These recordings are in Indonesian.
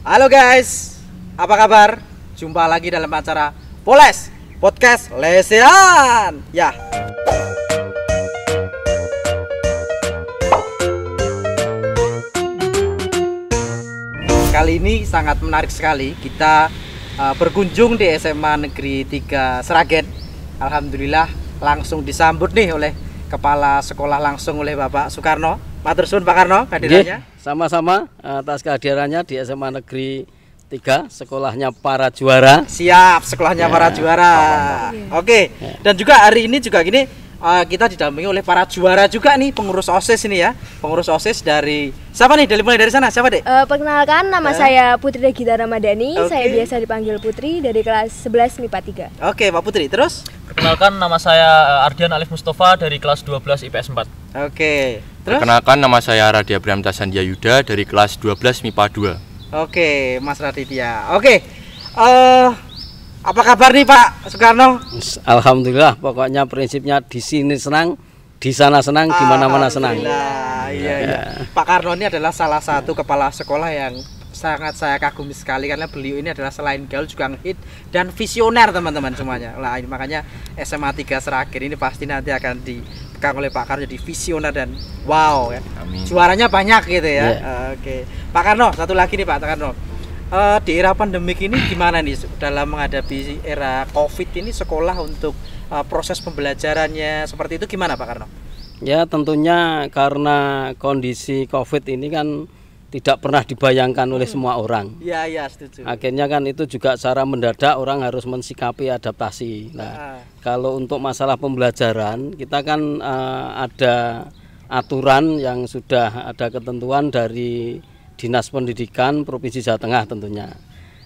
Halo guys, apa kabar? Jumpa lagi dalam acara Poles Podcast Lesehan. Ya. Kali ini sangat menarik sekali kita uh, berkunjung di SMA Negeri 3 Seragen. Alhamdulillah langsung disambut nih oleh kepala sekolah langsung oleh Bapak Soekarno. Matur suwun Pak Karno kehadirannya. Sama-sama atas kehadirannya di SMA Negeri 3 sekolahnya para juara. Siap, sekolahnya para juara. Oke. Dan juga hari ini juga gini uh, kita didampingi oleh para juara juga nih pengurus OSIS ini ya. Pengurus OSIS dari siapa nih? Dari mulai dari sana siapa, Dek? Eh, perkenalkan nama saya Putri Regita Ramadhani. Oke. Saya biasa dipanggil Putri dari kelas 11 MIPA 3. Oke, Pak Putri. Terus? Perkenalkan nama saya eh, Ardian Alif Mustafa dari kelas 12 IPS 4. Oke. Terus? Perkenalkan nama saya Radia Bramta Sandia Yuda dari kelas 12 MIPA 2. Oke, Mas Raditya. Oke. Eh apa kabar nih Pak Soekarno? Alhamdulillah pokoknya prinsipnya di sini senang, di sana senang, di mana-mana senang. Alhamdulillah, Iya, iya. Pak Karno ini adalah salah satu kepala sekolah yang sangat saya kagumi sekali karena beliau ini adalah selain gaul juga ngehit dan visioner teman-teman semuanya. Lah ini makanya SMA 3 Seragen ini pasti nanti akan dipegang oleh Pak Karno jadi visioner dan wow ya. Amin. Juaranya banyak gitu ya. Iya. Oke. Pak Karno, satu lagi nih Pak Karno. Eh, di era pandemik ini gimana nih dalam menghadapi era Covid ini sekolah untuk eh, proses pembelajarannya seperti itu gimana Pak Karno? Ya tentunya karena kondisi Covid ini kan tidak pernah dibayangkan oleh semua orang. Iya, iya, setuju. Akhirnya kan itu juga secara mendadak orang harus mensikapi adaptasi. Nah, Ah. kalau untuk masalah pembelajaran kita kan eh, ada aturan yang sudah ada ketentuan dari Dinas Pendidikan Provinsi Jawa Tengah tentunya.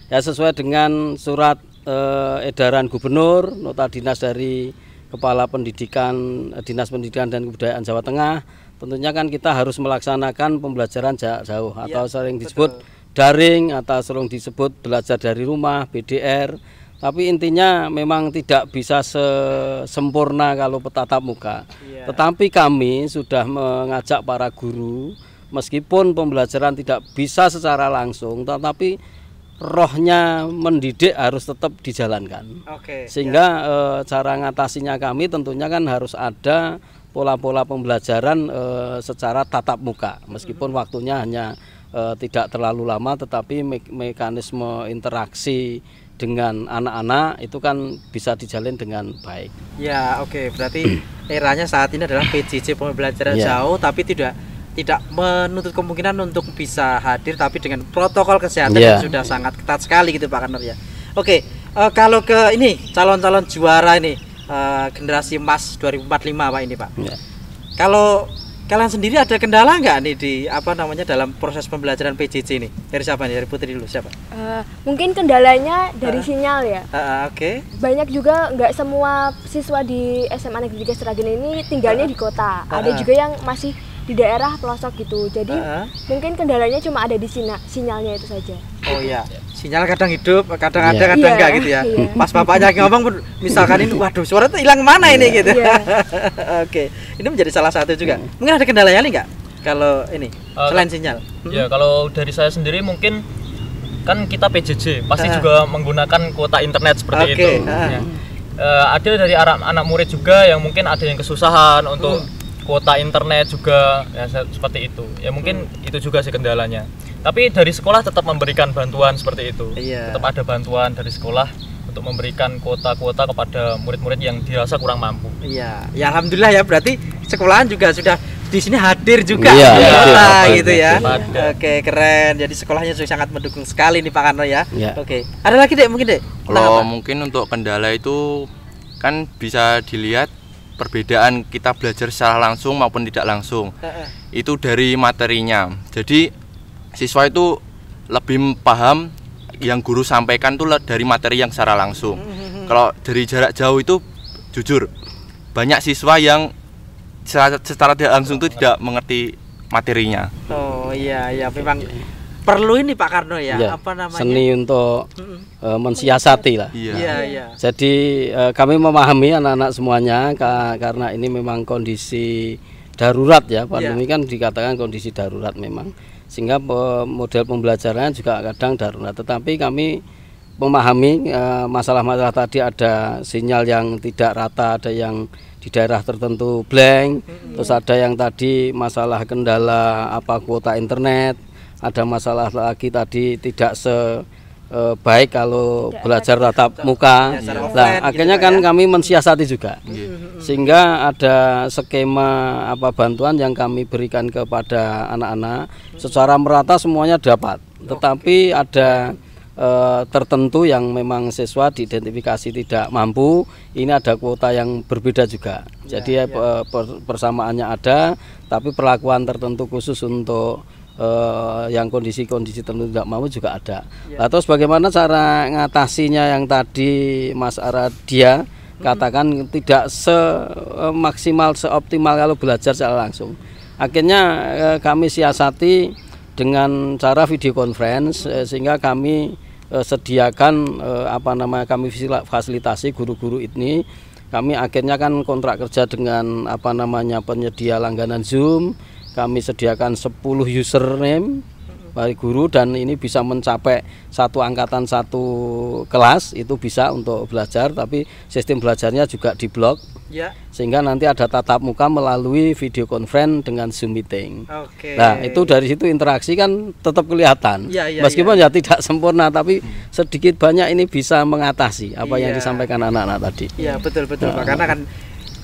Ya sesuai dengan surat eh, edaran gubernur, nota dinas dari Kepala Pendidikan eh, Dinas Pendidikan dan Kebudayaan Jawa Tengah, tentunya kan kita harus melaksanakan pembelajaran jarak jauh atau sering disebut daring atau sering disebut belajar dari rumah BDR tapi intinya memang tidak bisa sesempurna kalau tatap muka Iya. tetapi kami sudah mengajak para guru meskipun pembelajaran tidak bisa secara langsung tetapi rohnya mendidik harus tetap dijalankan Oke. sehingga eh, cara ngatasinya kami tentunya kan harus ada pola-pola pembelajaran eh, secara tatap muka meskipun waktunya hanya eh, tidak terlalu lama tetapi me- mekanisme interaksi dengan anak-anak itu kan bisa dijalin dengan baik. Ya, oke. Berarti eranya saat ini adalah PJJ pembelajaran Iya. jauh tapi tidak tidak menutup kemungkinan untuk bisa hadir tapi dengan protokol kesehatan Iya. yang sudah sangat ketat sekali gitu Pak Kanor ya. Oke, eh, kalau ke ini calon-calon juara ini eh, generasi emas 2045 Pak ini Pak. Ya. Kalau kalian sendiri ada kendala nggak nih di apa namanya dalam proses pembelajaran PJJ ini? Dari siapa nih? Dari Putri dulu siapa? Eh, mungkin kendalanya dari sinyal ya. Ah, oke. Banyak juga nggak semua siswa di SMA Negeri 3 Seragen ini tinggalnya di kota. Ada Ah. juga yang masih di daerah pelosok gitu. Jadi ah. mungkin kendalanya cuma ada di sina- sinyalnya itu saja. Oh iya, sinyal kadang hidup, kadang ada, kadang Iya, enggak gitu ya. iya. Pas bapaknya ngomong pun, misalkan ini, waduh suara tuh hilang mana ini gitu. Iya. Oke, ini menjadi salah satu juga. Mungkin ada kendalanya nih nggak? Kalau ini Eh, selain sinyal. Ya kalau dari saya sendiri mungkin kan kita PJJ pasti Ah. juga menggunakan kuota internet seperti Oke, itu. ah. Ya. Eh, ada dari anak, anak murid juga yang mungkin ada yang kesusahan untuk Hmm. Kuota internet juga ya se- seperti itu. Ya mungkin Hmm. itu juga sih kendalanya. Tapi dari sekolah tetap memberikan bantuan seperti itu. Iya. Tetap ada bantuan dari sekolah untuk memberikan kuota-kuota kepada murid-murid yang dirasa kurang mampu. Iya, ya alhamdulillah ya berarti sekolahan juga sudah di sini hadir juga Iya, kota hadir, gitu ya. hadir. Oke, keren. Jadi sekolahnya juga sangat mendukung sekali nih Pak Karno ya. Iya. Oke. Ada lagi Dek mungkin Dek? Tentang Kalau mungkin untuk kendala itu kan bisa dilihat perbedaan kita belajar secara langsung maupun tidak langsung. Itu dari materinya. Jadi siswa itu lebih paham yang guru sampaikan tuh dari materi yang secara langsung. Kalau dari jarak jauh itu jujur banyak siswa yang secara, secara tidak langsung itu tidak mengerti materinya. Oh iya iya memang perlu ini Pak Karno ya, Ya, apa namanya? seni untuk eh, mensiasati lah. Iya. Iya iya. Jadi eh, kami memahami anak-anak semuanya ka- karena ini memang kondisi darurat ya. Pandemi kan dikatakan kondisi darurat memang. sehingga pe- model pembelajarannya juga kadang darurat. Tetapi kami memahami eh, masalah-masalah tadi ada sinyal yang tidak rata, ada yang di daerah tertentu blank, terus ada yang tadi masalah kendala apa kuota internet, ada masalah lagi tadi tidak se eh, baik kalau belajar tatap muka. Ya, Nah, gitu, akhirnya kan ya. kami mensiasati juga. Sehingga ada skema apa bantuan yang kami berikan kepada anak-anak secara merata semuanya dapat. Tetapi ada eh, tertentu yang memang siswa diidentifikasi tidak mampu, ini ada kuota yang berbeda juga. Jadi eh, per- persamaannya ada, tapi perlakuan tertentu khusus untuk eh, yang kondisi-kondisi tertentu tidak mau juga ada. Nah, terus bagaimana cara ngatasinya yang tadi Mas Aradia katakan tidak semaksimal seoptimal kalau belajar secara langsung. Akhirnya eh, kami siasati dengan cara video conference eh, sehingga kami eh, sediakan eh, apa namanya kami fasilitasi guru-guru ini kami akhirnya kan kontrak kerja dengan apa namanya penyedia langganan Zoom kami sediakan 10 username bagi guru dan ini bisa mencapai satu angkatan satu kelas itu bisa untuk belajar tapi sistem belajarnya juga di blok Ya. sehingga nanti ada tatap muka melalui video conference dengan Zoom meeting. Oke. Nah, itu dari situ interaksi kan tetap kelihatan. Iya, iya, Meskipun ya tidak sempurna tapi sedikit banyak ini bisa mengatasi apa yang Iya. disampaikan anak-anak tadi. Iya betul betul Pak karena kan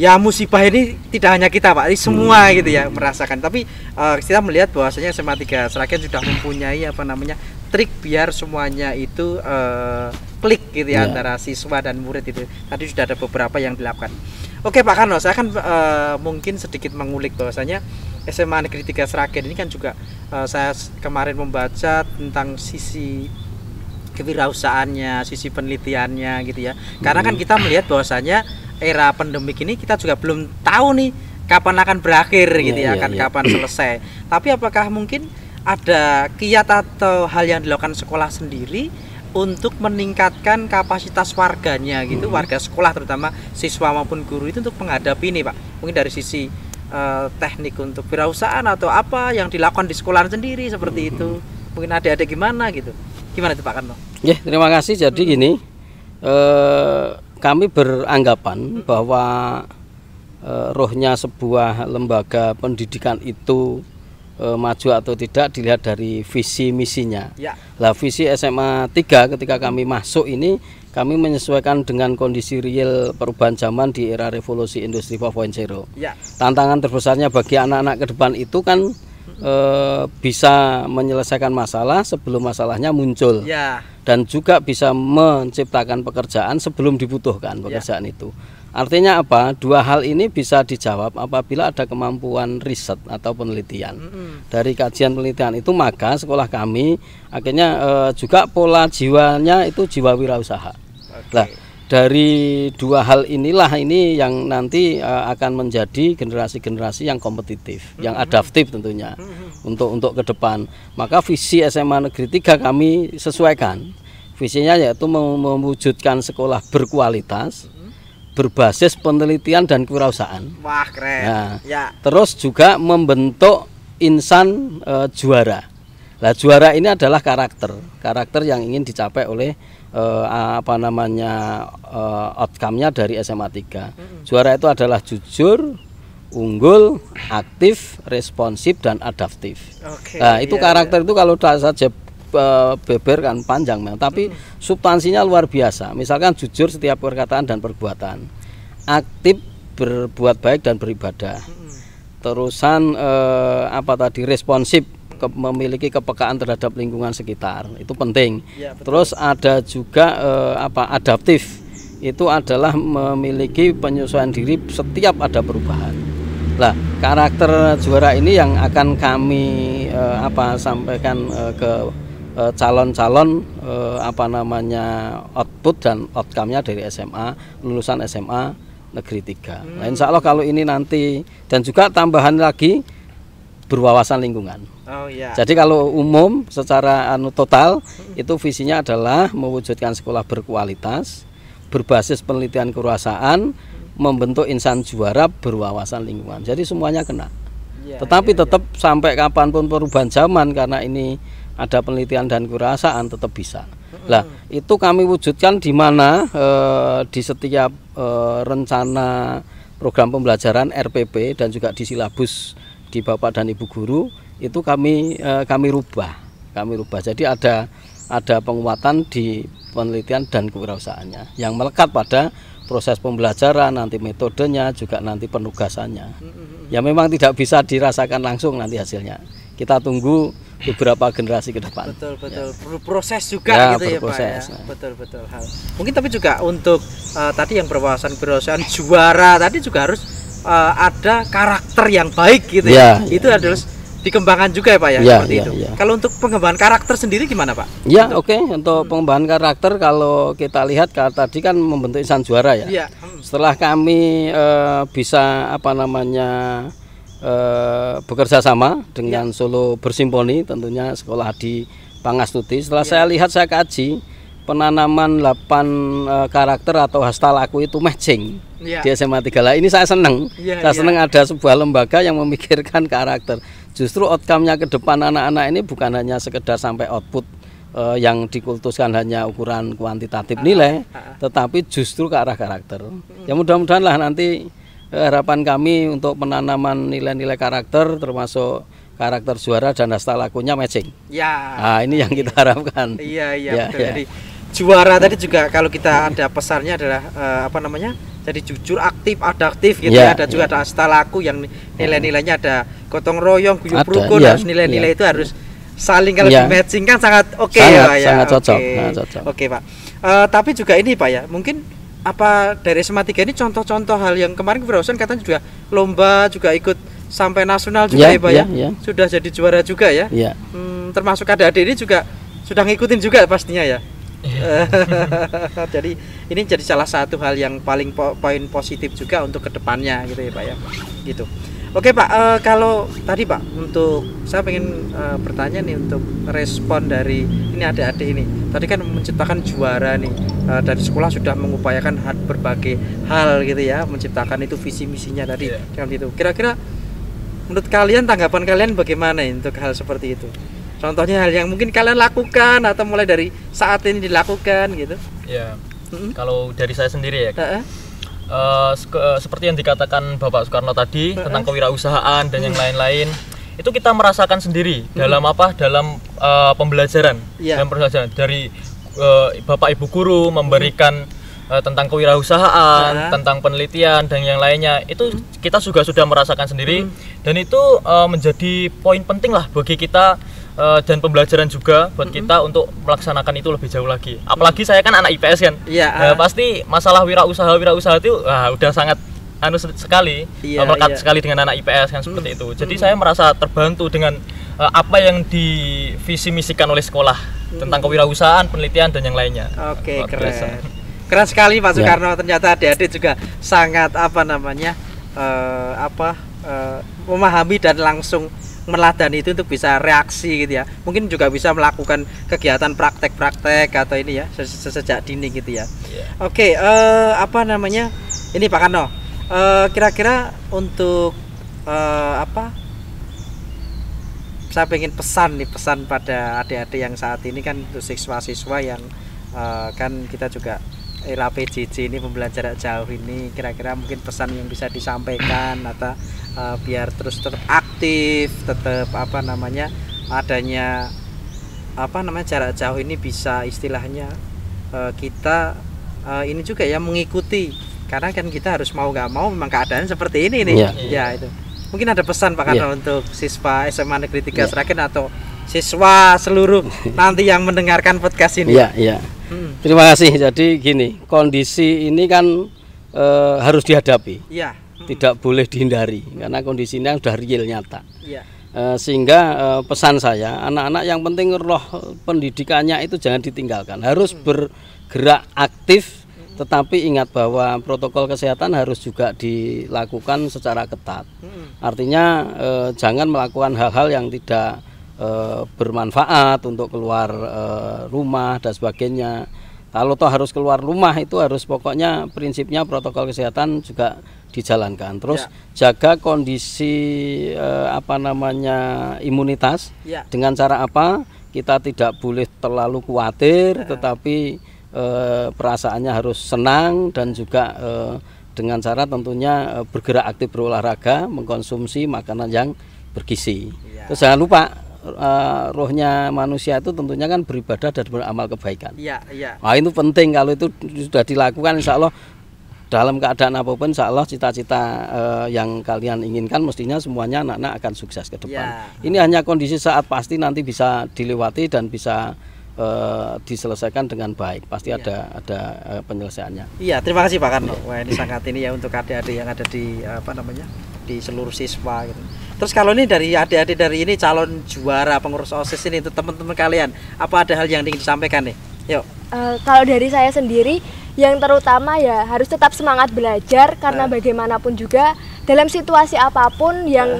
ya musibah ini tidak hanya kita Pak, ini semua gitu ya merasakan. Tapi eh, kita melihat bahwasanya SMA 3 Seragen sudah mempunyai apa namanya trik biar semuanya itu eh, klik gitu ya Iya. antara siswa dan murid itu. Tadi sudah ada beberapa yang dilakukan. Oke Pak Karno, saya akan eh, mungkin sedikit mengulik bahwasanya SMA Negeri 3 Seragen ini kan juga eh, saya kemarin membaca tentang sisi kewirausahaannya, sisi penelitiannya gitu ya. Karena kan kita melihat bahwasanya era pandemik ini kita juga belum tahu nih kapan akan berakhir gitu Iya, ya, iya, akan iya. kapan selesai. Tapi apakah mungkin ada kiat atau hal yang dilakukan sekolah sendiri untuk meningkatkan kapasitas warganya gitu, Hmm. warga sekolah terutama siswa maupun guru itu untuk menghadapi ini, Pak. Mungkin dari sisi eh, teknik untuk wirausahaan atau apa yang dilakukan di sekolah sendiri seperti Hmm. itu. Mungkin ada-ada gimana gitu. Gimana itu Pak Karno? Ya, terima kasih. Jadi gini, eh, kami beranggapan bahwa eh, rohnya sebuah lembaga pendidikan itu eh, maju atau tidak dilihat dari visi misinya. Ya. Lah visi SMA 3 ketika kami masuk ini kami menyesuaikan dengan kondisi real perubahan zaman di era revolusi industri 4.0 Ya. tantangan terbesarnya bagi anak-anak ke depan itu kan eh, bisa menyelesaikan masalah sebelum masalahnya muncul Ya. dan juga bisa menciptakan pekerjaan sebelum dibutuhkan pekerjaan itu. Artinya apa? Dua hal ini bisa dijawab apabila ada kemampuan riset atau penelitian. Dari kajian penelitian itu maka sekolah kami akhirnya eh, juga pola jiwanya itu jiwa wirausaha. Nah, dari dua hal inilah ini yang nanti eh, akan menjadi generasi-generasi yang kompetitif, yang adaptif tentunya untuk untuk ke depan. Maka visi SMA Negeri 3 kami sesuaikan. Visinya yaitu mewujudkan sekolah berkualitas, berbasis penelitian dan kewirausahaan. Wah, keren. Nah, Ya. Terus juga membentuk insan eh, juara. Nah, juara ini adalah karakter, karakter yang ingin dicapai oleh eh, apa namanya eh, outcome-nya dari SMA 3. Juara itu adalah jujur, unggul, aktif, responsif dan adaptif. Oke. Nah, itu iya, karakter itu kalau saja eh, beber kan panjang memang, tapi substansinya luar biasa. Misalkan jujur setiap perkataan dan perbuatan. Aktif berbuat baik dan beribadah. Terusan eh, apa tadi responsif ke- memiliki kepekaan terhadap lingkungan sekitar. Itu penting. Betul. Terus ada juga eh, apa adaptif. Itu adalah memiliki penyesuaian diri setiap ada perubahan. Lah, karakter juara ini yang akan kami eh, apa sampaikan eh, ke eh, calon-calon eh, apa namanya output dan outcome-nya dari SMA, lulusan SMA Negeri 3. Nah, insya Allah kalau ini nanti dan juga tambahan lagi berwawasan lingkungan. Oh iya. Jadi kalau umum secara anu total itu visinya adalah mewujudkan sekolah berkualitas, berbasis penelitian kewirausahaan, membentuk insan juara berwawasan lingkungan. Jadi semuanya kena. Iya, Tetapi iya, tetap sampai kapan pun perubahan zaman karena ini ada penelitian dan kewirausahaan tetap bisa. Lah itu kami wujudkan di mana eh, di setiap eh, rencana program pembelajaran RPP dan juga di silabus di Bapak dan Ibu guru itu kami eh, kami rubah, kami rubah. Jadi ada ada penguatan di penelitian dan kewirausahaannya yang melekat pada proses pembelajaran nanti metodenya juga nanti penugasannya. Ya memang tidak bisa dirasakan langsung nanti hasilnya. Kita tunggu beberapa generasi ke depan. betul betul perlu proses juga Ya, gitu ya berproses, pak ya nah. betul betul hal mungkin tapi juga untuk eh, tadi yang berwawasan kewirausahaan juara tadi juga harus eh, ada karakter yang baik gitu ya, Ya, itu harus dikembangkan juga ya pak ya, Ya, seperti ya, itu ya. kalau untuk pengembangan karakter sendiri gimana pak Ya oke untuk pengembangan karakter kalau kita lihat ka- tadi kan membentuk insan juara ya. iya hmm, Setelah kami eh, bisa apa namanya eh, bekerja sama dengan Solo Bersimponi tentunya sekolah di Pangastuti. Setelah saya lihat saya kaji penanaman 8 eh, karakter atau hasta laku itu matching Iya. di SMA 3 lah. Ini saya senang. Iya, saya iya. senang ada sebuah lembaga yang memikirkan karakter. Justru outcome-nya ke depan anak-anak ini bukan hanya sekedar sampai output eh, yang dikultuskan hanya ukuran kuantitatif nilai, tetapi justru ke arah karakter. Ya mudah-mudahan lah nanti eh, harapan kami untuk penanaman nilai-nilai karakter termasuk karakter juara dan hasta lakunya matching. ya Nah, ini yang kita harapkan. Iya iya Ya, betul. ya. Jadi juara tadi juga kalau kita ada pesannya adalah eh, apa namanya? Jadi jujur, aktif, adaptif gitu ya. Ya, Ada juga ya. ada asta laku yang nilai-nilainya ada gotong royong, guyup Ada, rukun, iya, harus nilai-nilai iya. itu harus saling kalau Iya. di matching kan sangat oke Sangat, ya ya. sangat cocok, Oke. sangat cocok. Oke Pak. Eh, tapi juga ini Pak ya, mungkin apa dari SMA 3 ini contoh-contoh hal yang kemarin kewirausahaan katanya juga lomba juga ikut sampai nasional juga Ya, ya, Pak ya, ya. ya. Sudah jadi juara juga ya. Ya. Hmm, termasuk adik-adik ini juga sudah ngikutin juga pastinya ya. jadi ini jadi salah satu hal yang paling po- poin positif juga untuk ke depannya gitu ya pak ya. Gitu. Oke pak, eh, kalau tadi pak untuk saya pengen eh, bertanya nih untuk respon dari ini adik-adik ini. Tadi kan menciptakan juara nih eh, dari sekolah sudah mengupayakan berbagai hal gitu ya, menciptakan itu visi misinya tadi Iya. dengan itu. Kira-kira menurut kalian tanggapan kalian bagaimana ya untuk hal seperti itu? Contohnya hal yang mungkin kalian lakukan atau mulai dari saat ini dilakukan gitu. Ya. Mm-mm. Kalau dari saya sendiri ya, Heeh. eh, sek- seperti yang dikatakan Bapak Soekarno tadi tentang kewirausahaan dan yang lain-lain, itu kita merasakan sendiri dalam apa? Dalam eh, pembelajaran, Iya. dalam pembelajaran dari eh, Bapak Ibu guru memberikan eh, tentang kewirausahaan, Ya. tentang penelitian dan yang lainnya. Itu kita juga sudah merasakan sendiri dan itu eh, menjadi poin penting lah bagi kita eh, dan pembelajaran juga buat kita untuk melaksanakan itu lebih jauh lagi. Apalagi saya kan anak IPS kan. Iya, Nah, ah. pasti masalah wirausaha wirausaha itu wah, udah sangat anu se- sekali Iya, melekat iya. sekali dengan anak IPS kan seperti itu. Jadi saya merasa terbantu dengan eh, apa yang divisi misikan oleh sekolah tentang kewirausahaan, penelitian dan yang lainnya. Oke, Luar biasa. keren. Keren sekali Pak Ya. Soekarno. Ternyata adik-adik juga sangat apa namanya? eh, apa eh, memahami dan langsung meladani itu untuk bisa reaksi gitu ya. Mungkin juga bisa melakukan kegiatan praktek-praktek atau ini ya se- sejak dini gitu ya. Iya. Oke, eh, apa namanya? Ini Pak Karno. eh, kira-kira untuk eh, apa? Saya pengen pesan nih pesan pada adik-adik yang saat ini kan untuk siswa-siswa yang eh, kan kita juga era PJJ ini pembelajaran jauh ini kira-kira mungkin pesan yang bisa disampaikan atau eh, biar terus tetap aktif, tetap apa namanya adanya apa namanya jarak jauh ini bisa istilahnya eh, kita eh, ini juga ya mengikuti karena kan kita harus mau nggak mau memang keadaan seperti ini nih Iya. ya itu mungkin ada pesan Pak Karno untuk siswa SMA Negeri 3 Iya. Seragen atau siswa seluruh nanti yang mendengarkan podcast ini Iya, iya. Hmm, Terima kasih. Jadi gini, kondisi ini kan eh, harus dihadapi, iya tidak boleh dihindari karena kondisinya sudah real nyata. Eh, sehingga eh, pesan saya, anak-anak yang penting roh pendidikannya itu jangan ditinggalkan, harus bergerak aktif, tetapi ingat bahwa protokol kesehatan harus juga dilakukan secara ketat. Artinya eh, jangan melakukan hal-hal yang tidak bermanfaat untuk keluar rumah dan sebagainya. Kalau toh harus keluar rumah itu harus pokoknya prinsipnya protokol kesehatan juga dijalankan. Terus jaga kondisi eh, apa namanya imunitas Ya. dengan cara apa? Kita tidak boleh terlalu khawatir, tetapi eh, perasaannya harus senang dan juga eh, dengan cara tentunya eh, bergerak aktif berolahraga, mengkonsumsi makanan yang bergizi. Ya. Terus jangan lupa eh, rohnya manusia itu tentunya kan beribadah dan beramal kebaikan. Iya, iya. Nah itu penting kalau itu sudah dilakukan insya Allah dalam keadaan apa pun insya Allah cita-cita eh, yang kalian inginkan mestinya semuanya anak-anak akan sukses ke depan. Ya. Ini hanya kondisi saat pasti nanti bisa dilewati dan bisa eh, diselesaikan dengan baik. Pasti ada ada eh, penyelesaiannya. Iya, terima kasih Pak Karno. Wah, ini sangat ini ya untuk adik-adik yang ada di apa namanya? di seluruh siswa gitu. Terus kalau ini dari adik-adik dari ini calon juara pengurus OSIS ini untuk teman-teman kalian, apa ada hal yang ingin disampaikan nih? Yuk. Eh, kalau dari saya sendiri yang terutama ya harus tetap semangat belajar karena Nah. bagaimanapun juga dalam situasi apa pun yang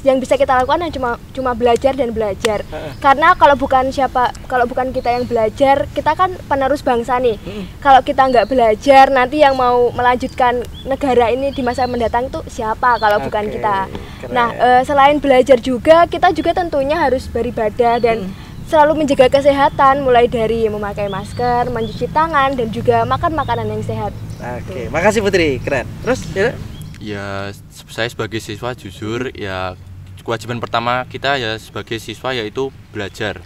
yang bisa kita lakukan hanya cuma cuma belajar dan belajar. Karena kalau bukan siapa kalau bukan kita yang belajar kita kan penerus bangsa nih. Kalau kita nggak belajar nanti yang mau melanjutkan negara ini di masa mendatang tuh siapa kalau bukan Oke, kita keren. nah eh, selain belajar juga kita juga tentunya harus beribadah dan selalu menjaga kesehatan mulai dari memakai masker, mencuci tangan dan juga makan makanan yang sehat. Oke, makasih Putri, keren. Terus ya, Ya, saya sebagai siswa jujur ya kewajiban pertama kita ya sebagai siswa yaitu belajar.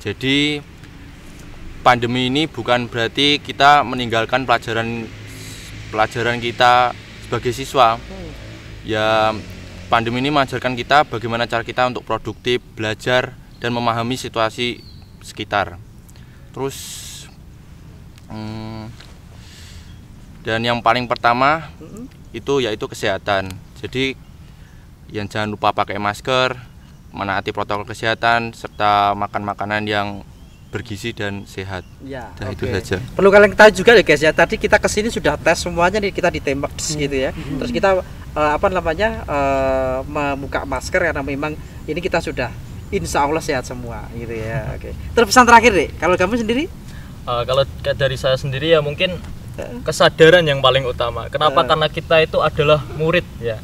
Jadi pandemi ini bukan berarti kita meninggalkan pelajaran pelajaran kita sebagai siswa. Ya pandemi ini mengajarkan kita bagaimana cara kita untuk produktif, belajar dan memahami situasi sekitar. Terus hmm, dan yang paling pertama itu yaitu kesehatan. Jadi yang jangan lupa pakai masker, menaati protokol kesehatan serta makan makanan yang bergizi dan sehat. ya. Nah, itu oke. saja. Perlu kalian tahu juga ya guys ya, tadi kita ke sini sudah tes semuanya nih kita ditembak des, gitu ya. Terus kita eh, apa namanya eh, membuka masker karena memang ini kita sudah Insya Allah sehat semua gitu ya. Oke. Terus pesan terakhir deh, kalau kamu sendiri? Eh, kalau dari saya sendiri ya mungkin kesadaran yang paling utama. Kenapa? Eh. Karena kita itu adalah murid ya.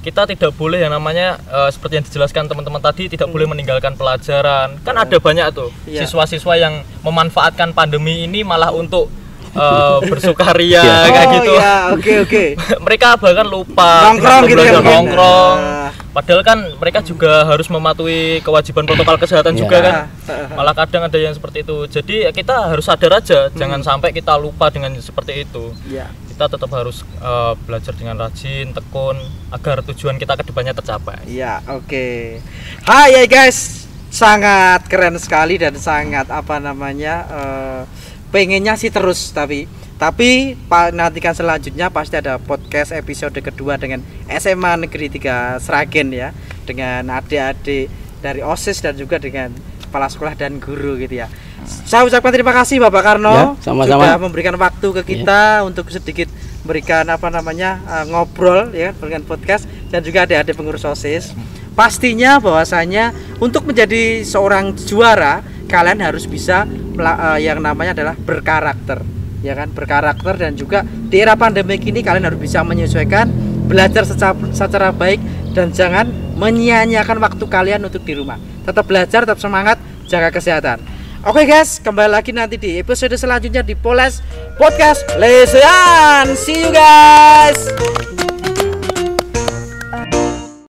Kita tidak boleh yang namanya eh, seperti yang dijelaskan teman-teman tadi tidak boleh meninggalkan pelajaran. Kan ada banyak tuh Iya. siswa-siswa yang memanfaatkan pandemi ini malah untuk eh, bersukaria Iya. kayak oh, gitu. ya, oke oke. mereka bahkan lupa Nongkrong gitu kan? nongkrong. Nah. Padahal kan mereka juga harus mematuhi kewajiban protokol kesehatan Ya. juga kan. Heeh. Malah kadang ada yang seperti itu. Jadi ya kita harus sadar aja, jangan sampai kita lupa dengan seperti itu. Ya. Kita tetap harus eh, belajar dengan rajin, tekun agar tujuan kita ke depannya tercapai. Iya, oke. Hai ya guys, sangat keren sekali dan sangat apa namanya eh, pengennya sih terus tapi tapi nantikan selanjutnya pasti ada podcast episode kedua dengan SMA Negeri 3 Sragen ya dengan adik-adik dari OSIS dan juga dengan kepala sekolah dan guru gitu ya. Saya ucapkan terima kasih Bapak Karno Ya, sama-sama. sudah memberikan waktu ke kita untuk sedikit memberikan apa namanya eh, ngobrol ya dengan podcast dan juga adik-adik pengurus OSIS. Pastinya bahwasanya untuk menjadi seorang juara kalian harus bisa eh, yang namanya adalah berkarakter ya kan berkarakter dan juga di era pandemi ini kalian harus bisa menyesuaikan belajar secara, secara baik dan jangan menyia-nyiakan waktu kalian untuk di rumah tetap belajar tetap semangat jaga kesehatan Oke guys, kembali lagi nanti di episode selanjutnya di Poles Podcast Lesean. See you guys.